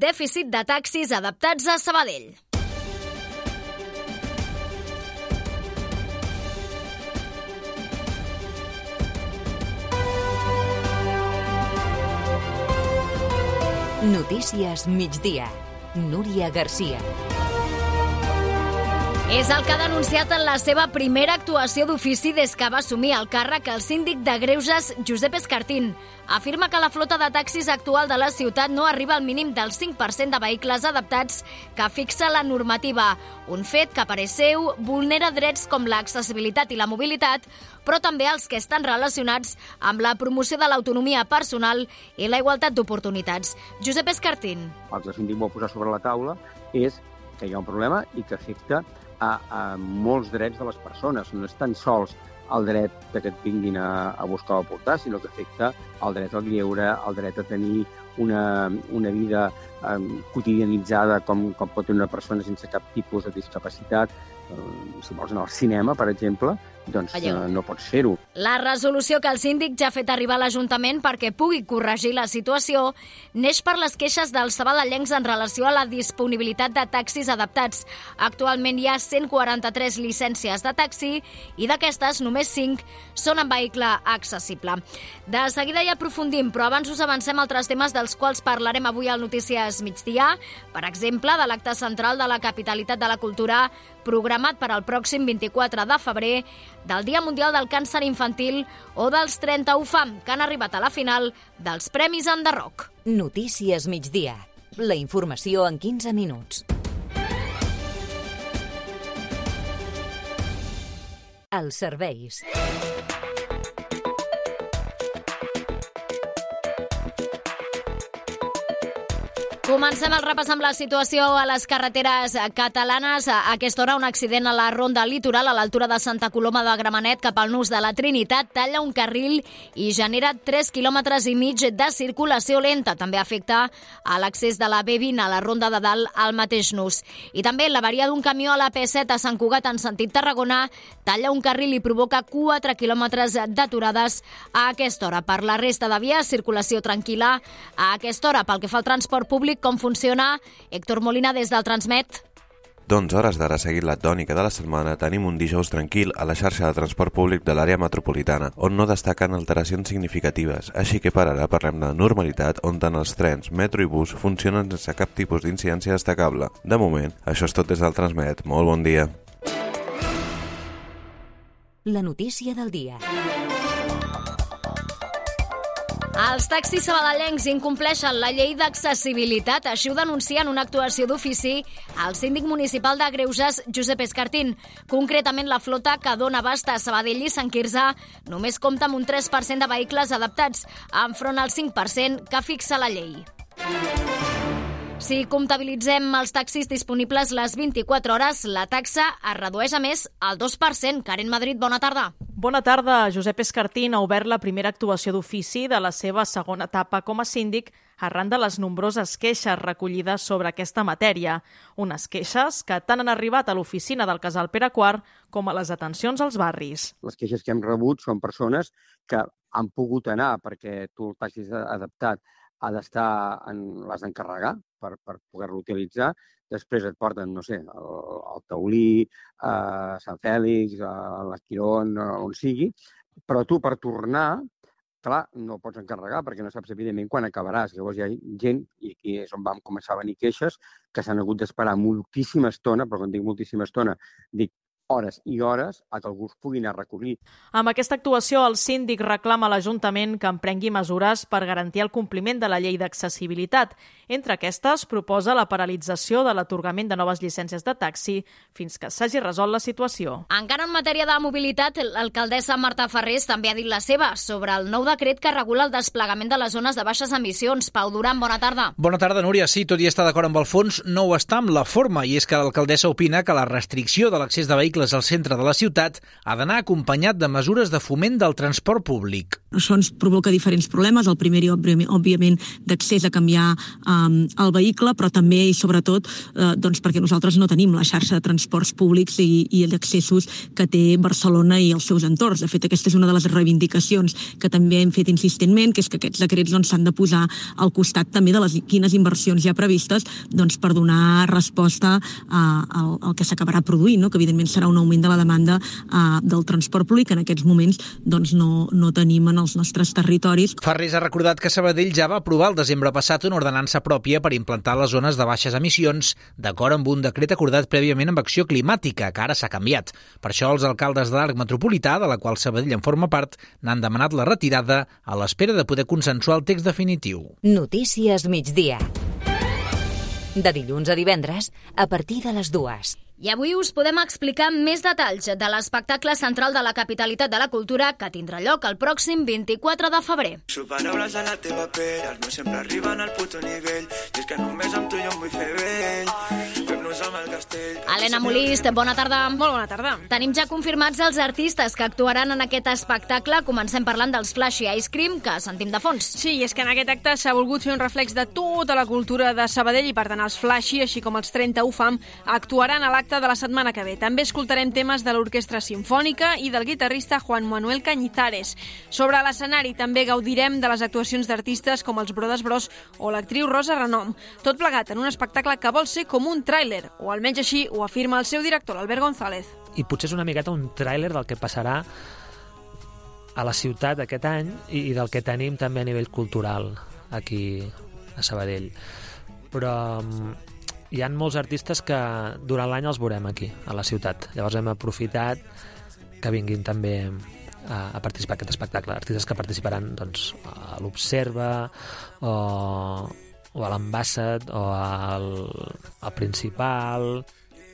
Dèficit de taxis adaptats a Sabadell. Notícies migdia. Núria Garcia. És el que ha denunciat en la seva primera actuació d'ofici des que va assumir el càrrec el síndic de Greuges, Josep Escartín. Afirma que la flota de taxis actual de la ciutat no arriba al mínim del 5% de vehicles adaptats que fixa la normativa, un fet que, a parer seu, vulnera drets com l'accessibilitat i la mobilitat, però també els que estan relacionats amb la promoció de l'autonomia personal i la igualtat d'oportunitats. Josep Escartín. El que el síndic vol posar sobre la taula és que hi ha un problema i que afecta a, a molts drets de les persones. No és tan sols el dret de que et vinguin a, a buscar o a portar, sinó que afecta el dret al lleure, el dret a tenir una, una vida eh, quotidianitzada com, com pot una persona sense cap tipus de discapacitat. Eh, si vols anar al cinema, per exemple, doncs eh, no pots fer-ho. La resolució que el síndic ja ha fet arribar a l'Ajuntament perquè pugui corregir la situació neix per les queixes dels sabadellencs en relació a la disponibilitat de taxis adaptats. Actualment hi ha 143 llicències de taxi i d'aquestes només 5 són en vehicle accessible. De seguida hi aprofundim, però abans us avancem altres temes dels quals parlarem avui al Notícies Migdia, per exemple, de l'acte central de la capitalitat de la cultura programat per al pròxim 24 de febrer, del Dia Mundial del Càncer Infantil o dels 30 UFAM, que han arribat a la final dels Premis Enderroc. Notícies migdia. La informació en 15 minuts. Els serveis. Comencem el repàs amb la situació a les carreteres catalanes. A aquesta hora, un accident a la ronda litoral a l'altura de Santa Coloma de Gramenet cap al nus de la Trinitat talla un carril i genera 3 quilòmetres i mig de circulació lenta. També afecta a l'accés de la B20 a la ronda de dalt al mateix nus. I també l'avaria d'un camió a la P7 a Sant Cugat en sentit Tarragona talla un carril i provoca 4 quilòmetres d'aturades a aquesta hora. Per la resta de vies, circulació tranquil·la a aquesta hora. Pel que fa al transport públic, com funciona. Héctor Molina, des del Transmet. Doncs hores d'ara seguint la tònica de la setmana tenim un dijous tranquil a la xarxa de transport públic de l'àrea metropolitana, on no destaquen alteracions significatives, així que per ara parlem de normalitat on tant els trens, metro i bus funcionen sense cap tipus d'incidència destacable. De moment, això és tot des del Transmet. Molt bon dia. La notícia del dia. Els taxis sabadellencs incompleixen la llei d'accessibilitat, així ho denuncien una actuació d'ofici al síndic municipal de Greuges, Josep Escartín. Concretament, la flota que dona basta a Sabadell i Sant Quirze només compta amb un 3% de vehicles adaptats, enfront al 5% que fixa la llei. Si comptabilitzem els taxis disponibles les 24 hores, la taxa es redueix a més al 2%. Karen Madrid, bona tarda. Bona tarda. Josep Escartín ha obert la primera actuació d'ofici de la seva segona etapa com a síndic arran de les nombroses queixes recollides sobre aquesta matèria. Unes queixes que tant han arribat a l'oficina del casal Pere IV com a les atencions als barris. Les queixes que hem rebut són persones que han pogut anar perquè tu el taxi adaptat ha d'estar les d'encarregar per, per poder-lo utilitzar. Després et porten, no sé, el, el Taulí, a Sant Fèlix, a l'Esquirón, on sigui, però tu per tornar, clar, no pots encarregar perquè no saps evidentment quan acabaràs. Llavors hi ha gent, i aquí és on vam començar a venir queixes, que s'han hagut d'esperar moltíssima estona, però quan dic moltíssima estona, dic hores i hores a que algú es pugui anar a recollir. Amb aquesta actuació, el síndic reclama a l'Ajuntament que emprengui mesures per garantir el compliment de la llei d'accessibilitat. Entre aquestes, proposa la paralització de l'atorgament de noves llicències de taxi fins que s'hagi resolt la situació. Encara en matèria de mobilitat, l'alcaldessa Marta Ferrés també ha dit la seva sobre el nou decret que regula el desplegament de les zones de baixes emissions. Pau Duran, bona tarda. Bona tarda, Núria. Sí, tot i estar d'acord amb el fons, no ho està amb la forma, i és que l'alcaldessa opina que la restricció de l'accés de vehicles vehicles al centre de la ciutat ha d'anar acompanyat de mesures de foment del transport públic. Això ens provoca diferents problemes. El primer, òbviament, d'accés a canviar um, el vehicle, però també i sobretot eh, doncs perquè nosaltres no tenim la xarxa de transports públics i, i d'accessos que té Barcelona i els seus entorns. De fet, aquesta és una de les reivindicacions que també hem fet insistentment, que és que aquests decrets doncs, s'han doncs, de posar al costat també de les quines inversions ja previstes doncs, per donar resposta a, al, al que s'acabarà produint, no? que evidentment serà un augment de la demanda a, del transport públic que en aquests moments doncs, no, no tenim en els nostres territoris. Ferris ha recordat que Sabadell ja va aprovar el desembre passat una ordenança pròpia per implantar les zones de baixes emissions, d'acord amb un decret acordat prèviament amb Acció Climàtica, que ara s'ha canviat. Per això els alcaldes de l'Arc Metropolità, de la qual Sabadell en forma part, n'han demanat la retirada a l'espera de poder consensuar el text definitiu. Notícies migdia. De dilluns a divendres, a partir de les dues. I avui us podem explicar més detalls de l'espectacle central de la capitalitat de la cultura que tindrà lloc el pròxim 24 de febrer. Paraules a la teva pell, els meus sempre arriben al puto nivell, i és que només amb tu jo em vull fer vell. Castell... Helena Molist, bona tarda. Molt bona tarda. Tenim ja confirmats els artistes que actuaran en aquest espectacle. Comencem parlant dels Flashy Ice Cream, que sentim de fons. Sí, és que en aquest acte s'ha volgut fer un reflex de tota la cultura de Sabadell i, per tant, els Flashy, així com els 30 UFAM, actuaran a l'acte l'acte de la setmana que ve. També escoltarem temes de l'Orquestra Simfònica i del guitarrista Juan Manuel Cañizares. Sobre l'escenari també gaudirem de les actuacions d'artistes com els Brodes Bros o l'actriu Rosa Renom. Tot plegat en un espectacle que vol ser com un tràiler, o almenys així ho afirma el seu director, l'Albert González. I potser és una miqueta un tràiler del que passarà a la ciutat aquest any i, i del que tenim també a nivell cultural aquí a Sabadell. Però mm, hi han molts artistes que durant l'any els veurem aquí, a la ciutat. Llavors hem aprofitat que vinguin també a, a participar en aquest espectacle. Artistes que participaran doncs, a l'Observa o, o a l'Ambassad o al, al Principal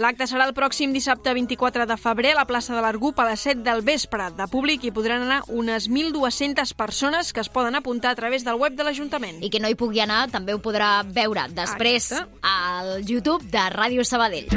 L'acte serà el pròxim dissabte 24 de febrer a la plaça de l'Argup a les 7 del vespre. De públic hi podran anar unes 1.200 persones que es poden apuntar a través del web de l'Ajuntament. I que no hi pugui anar també ho podrà veure després Exacte. al YouTube de Ràdio Sabadell.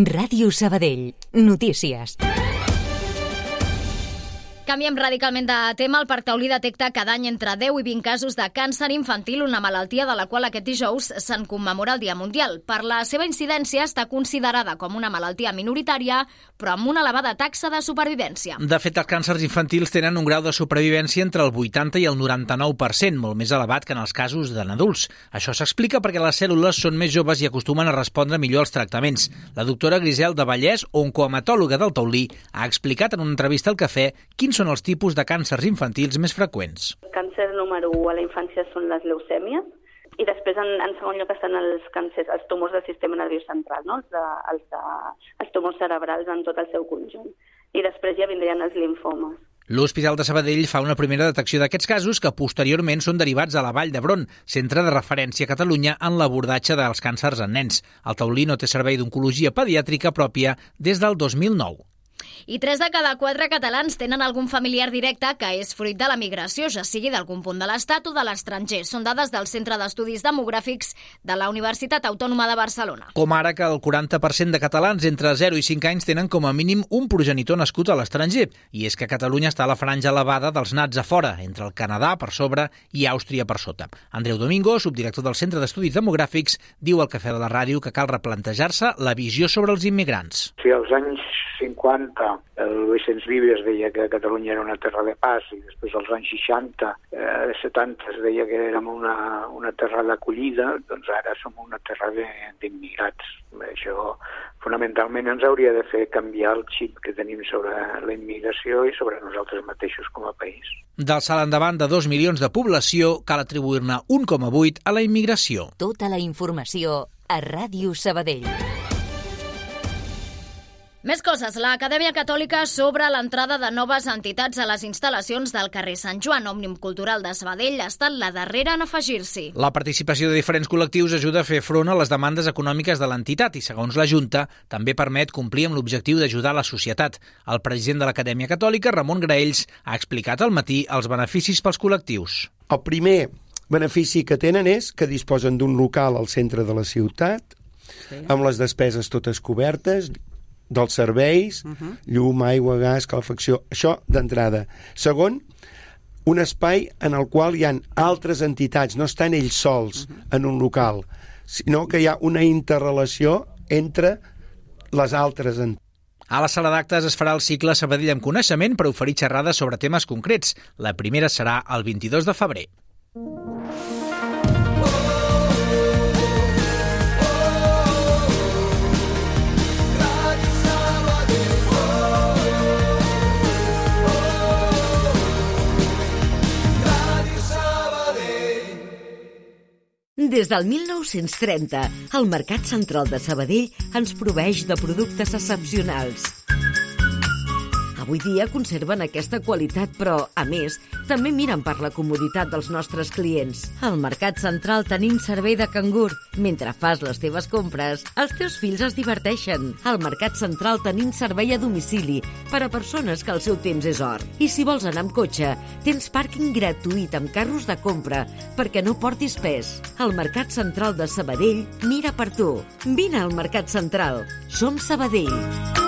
Ràdio Sabadell. Notícies. Canviem radicalment de tema. El Parc Taulí detecta cada any entre 10 i 20 casos de càncer infantil, una malaltia de la qual aquest dijous se'n commemora el Dia Mundial. Per la seva incidència està considerada com una malaltia minoritària, però amb una elevada taxa de supervivència. De fet, els càncers infantils tenen un grau de supervivència entre el 80 i el 99%, molt més elevat que en els casos de adults. Això s'explica perquè les cèl·lules són més joves i acostumen a respondre millor als tractaments. La doctora Grisel de Vallès, oncohematòloga del Taulí, ha explicat en una entrevista al Cafè quins són els tipus de càncers infantils més freqüents. El càncer número 1 a la infància són les leucèmies, i després, en, en segon lloc, estan els càncers, els tumors del sistema nerviós central, no? els, de, els, de, els tumors cerebrals en tot el seu conjunt. I després ja vindrien els linfomes. L'Hospital de Sabadell fa una primera detecció d'aquests casos que posteriorment són derivats a la Vall d'Hebron, centre de referència a Catalunya en l'abordatge dels càncers en nens. El Taulí no té servei d'oncologia pediàtrica pròpia des del 2009. I tres de cada quatre catalans tenen algun familiar directe que és fruit de la migració, ja sigui d'algun punt de l'Estat o de l'estranger. Són dades del Centre d'Estudis Demogràfics de la Universitat Autònoma de Barcelona. Com ara que el 40% de catalans entre 0 i 5 anys tenen com a mínim un progenitor nascut a l'estranger. I és que Catalunya està a la franja elevada dels nats a fora, entre el Canadà per sobre i Àustria per sota. Andreu Domingo, subdirector del Centre d'Estudis Demogràfics, diu al Cafè de la Ràdio que cal replantejar-se la visió sobre els immigrants. Si als anys 50 el Vicenç Vives deia que Catalunya era una terra de pas i després als anys 60, eh, 70 es deia que érem una, una terra d'acollida, doncs ara som una terra d'immigrats. Això fonamentalment ens hauria de fer canviar el xip que tenim sobre la immigració i sobre nosaltres mateixos com a país. Del salt endavant de 2 milions de població, cal atribuir-ne 1,8 a la immigració. Tota la informació a Ràdio Sabadell. Més coses. L'Acadèmia Catòlica sobre l'entrada de noves entitats a les instal·lacions del carrer Sant Joan. Òmnium Cultural de Sabadell ha estat la darrera en afegir-s'hi. La participació de diferents col·lectius ajuda a fer front a les demandes econòmiques de l'entitat i, segons la Junta, també permet complir amb l'objectiu d'ajudar la societat. El president de l'Acadèmia Catòlica, Ramon Graells, ha explicat al matí els beneficis pels col·lectius. El primer benefici que tenen és que disposen d'un local al centre de la ciutat, sí. amb les despeses totes cobertes, dels serveis, uh -huh. llum, aigua, gas, calefacció, això d'entrada. Segon, un espai en el qual hi han altres entitats, no estan ells sols uh -huh. en un local, sinó que hi ha una interrelació entre les altres entitats. A la sala d'actes es farà el cicle Sabadell amb coneixement per oferir xerrades sobre temes concrets. La primera serà el 22 de febrer. Des del 1930, el Mercat Central de Sabadell ens proveeix de productes excepcionals. Avui dia conserven aquesta qualitat, però, a més, també miren per la comoditat dels nostres clients. Al Mercat Central tenim servei de cangur. Mentre fas les teves compres, els teus fills es diverteixen. Al Mercat Central tenim servei a domicili per a persones que el seu temps és or. I si vols anar amb cotxe, tens pàrquing gratuït amb carros de compra perquè no portis pes. El Mercat Central de Sabadell mira per tu. Vine al Mercat Central. Som Sabadell.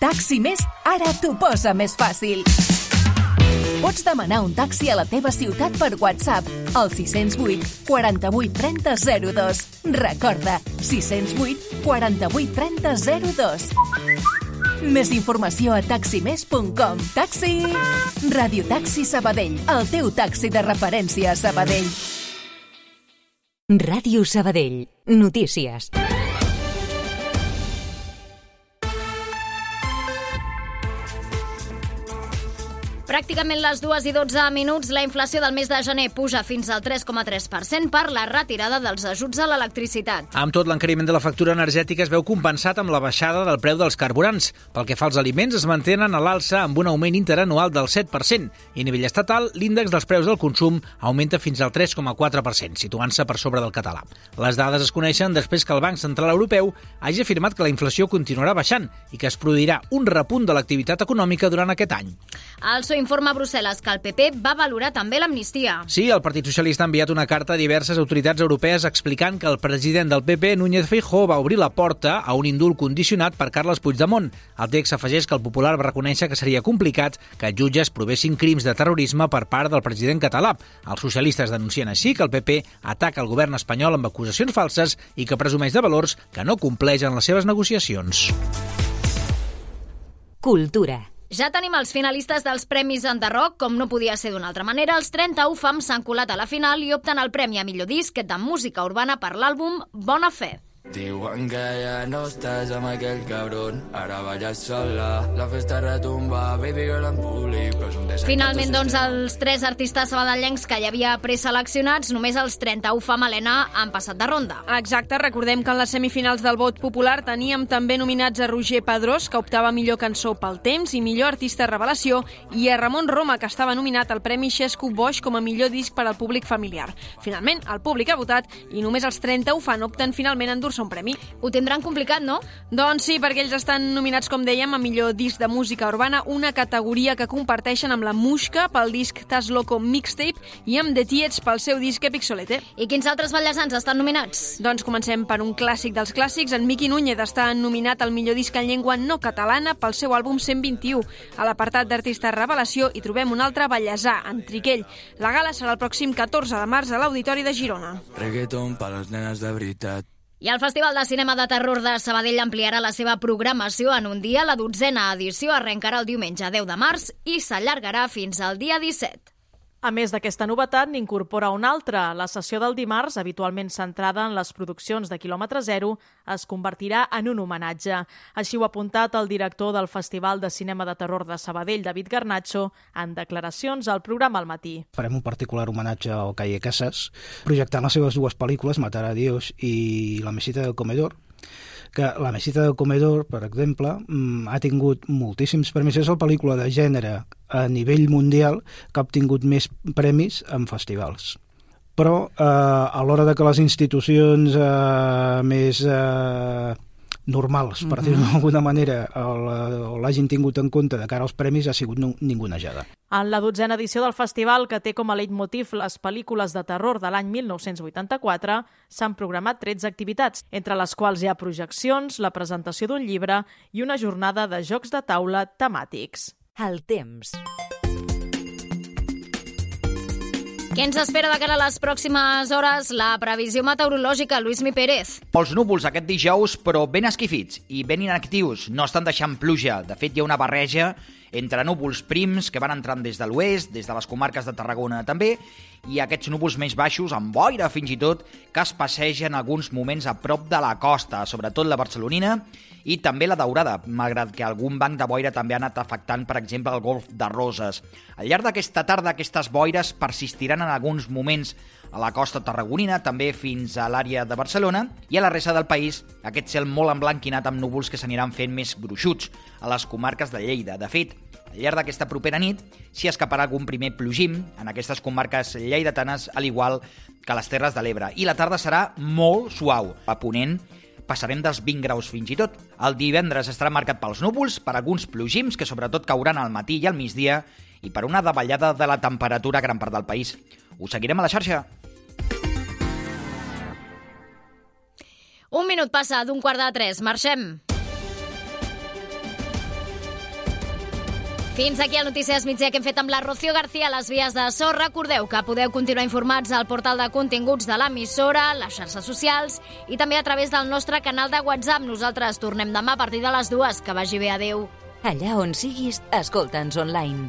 Taxi Més ara t'ho posa més fàcil. Pots demanar un taxi a la teva ciutat per WhatsApp al 608 48 30 02. Recorda, 608 48 30 02. Més informació a taximés.com. Taxi! Radio Taxi Sabadell, el teu taxi de referència a Sabadell. Ràdio Sabadell. Notícies. Pràcticament les 2 i 12 minuts, la inflació del mes de gener puja fins al 3,3% per la retirada dels ajuts a l'electricitat. Amb tot, l'encariment de la factura energètica es veu compensat amb la baixada del preu dels carburants. Pel que fa als aliments, es mantenen a l'alça amb un augment interanual del 7% i a nivell estatal, l'índex dels preus del consum augmenta fins al 3,4%, situant-se per sobre del català. Les dades es coneixen després que el Banc Central Europeu hagi afirmat que la inflació continuarà baixant i que es produirà un repunt de l'activitat econòmica durant aquest any. El informa a Brussel·les que el PP va valorar també l'amnistia. Sí, el Partit Socialista ha enviat una carta a diverses autoritats europees explicant que el president del PP, Núñez Feijó, va obrir la porta a un indult condicionat per Carles Puigdemont. El text afegeix que el Popular va reconèixer que seria complicat que jutges provessin crims de terrorisme per part del president català. Els socialistes denuncien així que el PP ataca el govern espanyol amb acusacions falses i que presumeix de valors que no compleix en les seves negociacions. Cultura. Ja tenim els finalistes dels Premis Enderroc, com no podia ser d'una altra manera. Els 30 UFAM s'han colat a la final i opten al Premi a millor disc de música urbana per l'àlbum Bona Fe. Diuen que ja no estàs amb aquell cabron, ara balles sola, la festa retumba, baby girl en públic, però és un desert Finalment, doncs, els tres artistes sabadellencs que hi havia preseleccionats, només els 30 UFA Malena han passat de ronda. Exacte, recordem que en les semifinals del vot popular teníem també nominats a Roger Pedrós, que optava millor cançó pel temps i millor artista revelació, i a Ramon Roma, que estava nominat al Premi Xesco Bosch com a millor disc per al públic familiar. Finalment, el públic ha votat i només els 30 UFA opten finalment a endur-se un premi. Ho tindran complicat, no? Doncs sí, perquè ells estan nominats, com dèiem, a millor disc de música urbana, una categoria que comparteixen amb la Mushka pel disc Tas Loco Mixtape i amb The Tietz pel seu disc Epic Solete. I quins altres ballesans estan nominats? Doncs comencem per un clàssic dels clàssics. En Miqui Núñez està nominat al millor disc en llengua no catalana pel seu àlbum 121. A l'apartat d'artista revelació hi trobem un altre ballesà, en Triquell. La gala serà el pròxim 14 de març a l'Auditori de Girona. Reggaeton per les nenes de veritat. I el Festival de Cinema de Terror de Sabadell ampliarà la seva programació en un dia. La dotzena edició arrencarà el diumenge 10 de març i s'allargarà fins al dia 17. A més d'aquesta novetat, n'incorpora una altra. La sessió del dimarts, habitualment centrada en les produccions de quilòmetre zero, es convertirà en un homenatge. Així ho ha apuntat el director del Festival de Cinema de Terror de Sabadell, David Garnacho, en declaracions al programa al matí. Farem un particular homenatge al Calle Casas, projectant les seves dues pel·lícules, Matar a Dios i La mesita del comedor, que la mesita del comedor, per exemple, mm, ha tingut moltíssims premis. És la pel·lícula de gènere a nivell mundial que ha obtingut més premis en festivals. Però eh, a l'hora de que les institucions eh, més eh, normals, per dir-ho d'alguna manera, l'hagin tingut en compte de cara als premis, ha sigut ningunejada. En la dotzena edició del festival, que té com a leitmotiv les pel·lícules de terror de l'any 1984, s'han programat 13 activitats, entre les quals hi ha projeccions, la presentació d'un llibre i una jornada de jocs de taula temàtics. El temps. Què ens espera de cara a les pròximes hores? La previsió meteorològica, Lluís Mi Pérez. Molts núvols aquest dijous, però ben esquifits i ben inactius. No estan deixant pluja. De fet, hi ha una barreja entre núvols prims que van entrant des de l'oest, des de les comarques de Tarragona també, i aquests núvols més baixos, amb boira fins i tot, que es passegen alguns moments a prop de la costa, sobretot la barcelonina, i també la daurada, malgrat que algun banc de boira també ha anat afectant, per exemple, el golf de Roses. Al llarg d'aquesta tarda, aquestes boires persistiran en alguns moments a la costa tarragonina, també fins a l'àrea de Barcelona, i a la resta del país aquest cel molt emblanquinat amb núvols que s'aniran fent més gruixuts a les comarques de Lleida. De fet, al llarg d'aquesta propera nit s'hi escaparà algun primer plogim en aquestes comarques lleidatanes, al igual que les Terres de l'Ebre. I la tarda serà molt suau. A Ponent passarem dels 20 graus fins i tot. El divendres estarà marcat pels núvols, per alguns plogims que sobretot cauran al matí i al migdia i per una davallada de la temperatura a gran part del país. Us seguirem a la xarxa. Un minut passa d'un quart de tres. Marxem. Fins aquí el Notícies Migdia que hem fet amb la Rocío García a les vies de so. Recordeu que podeu continuar informats al portal de continguts de l'emissora, les xarxes socials i també a través del nostre canal de WhatsApp. Nosaltres tornem demà a partir de les dues. Que vagi bé. Adéu. Allà on siguis, escolta'ns online.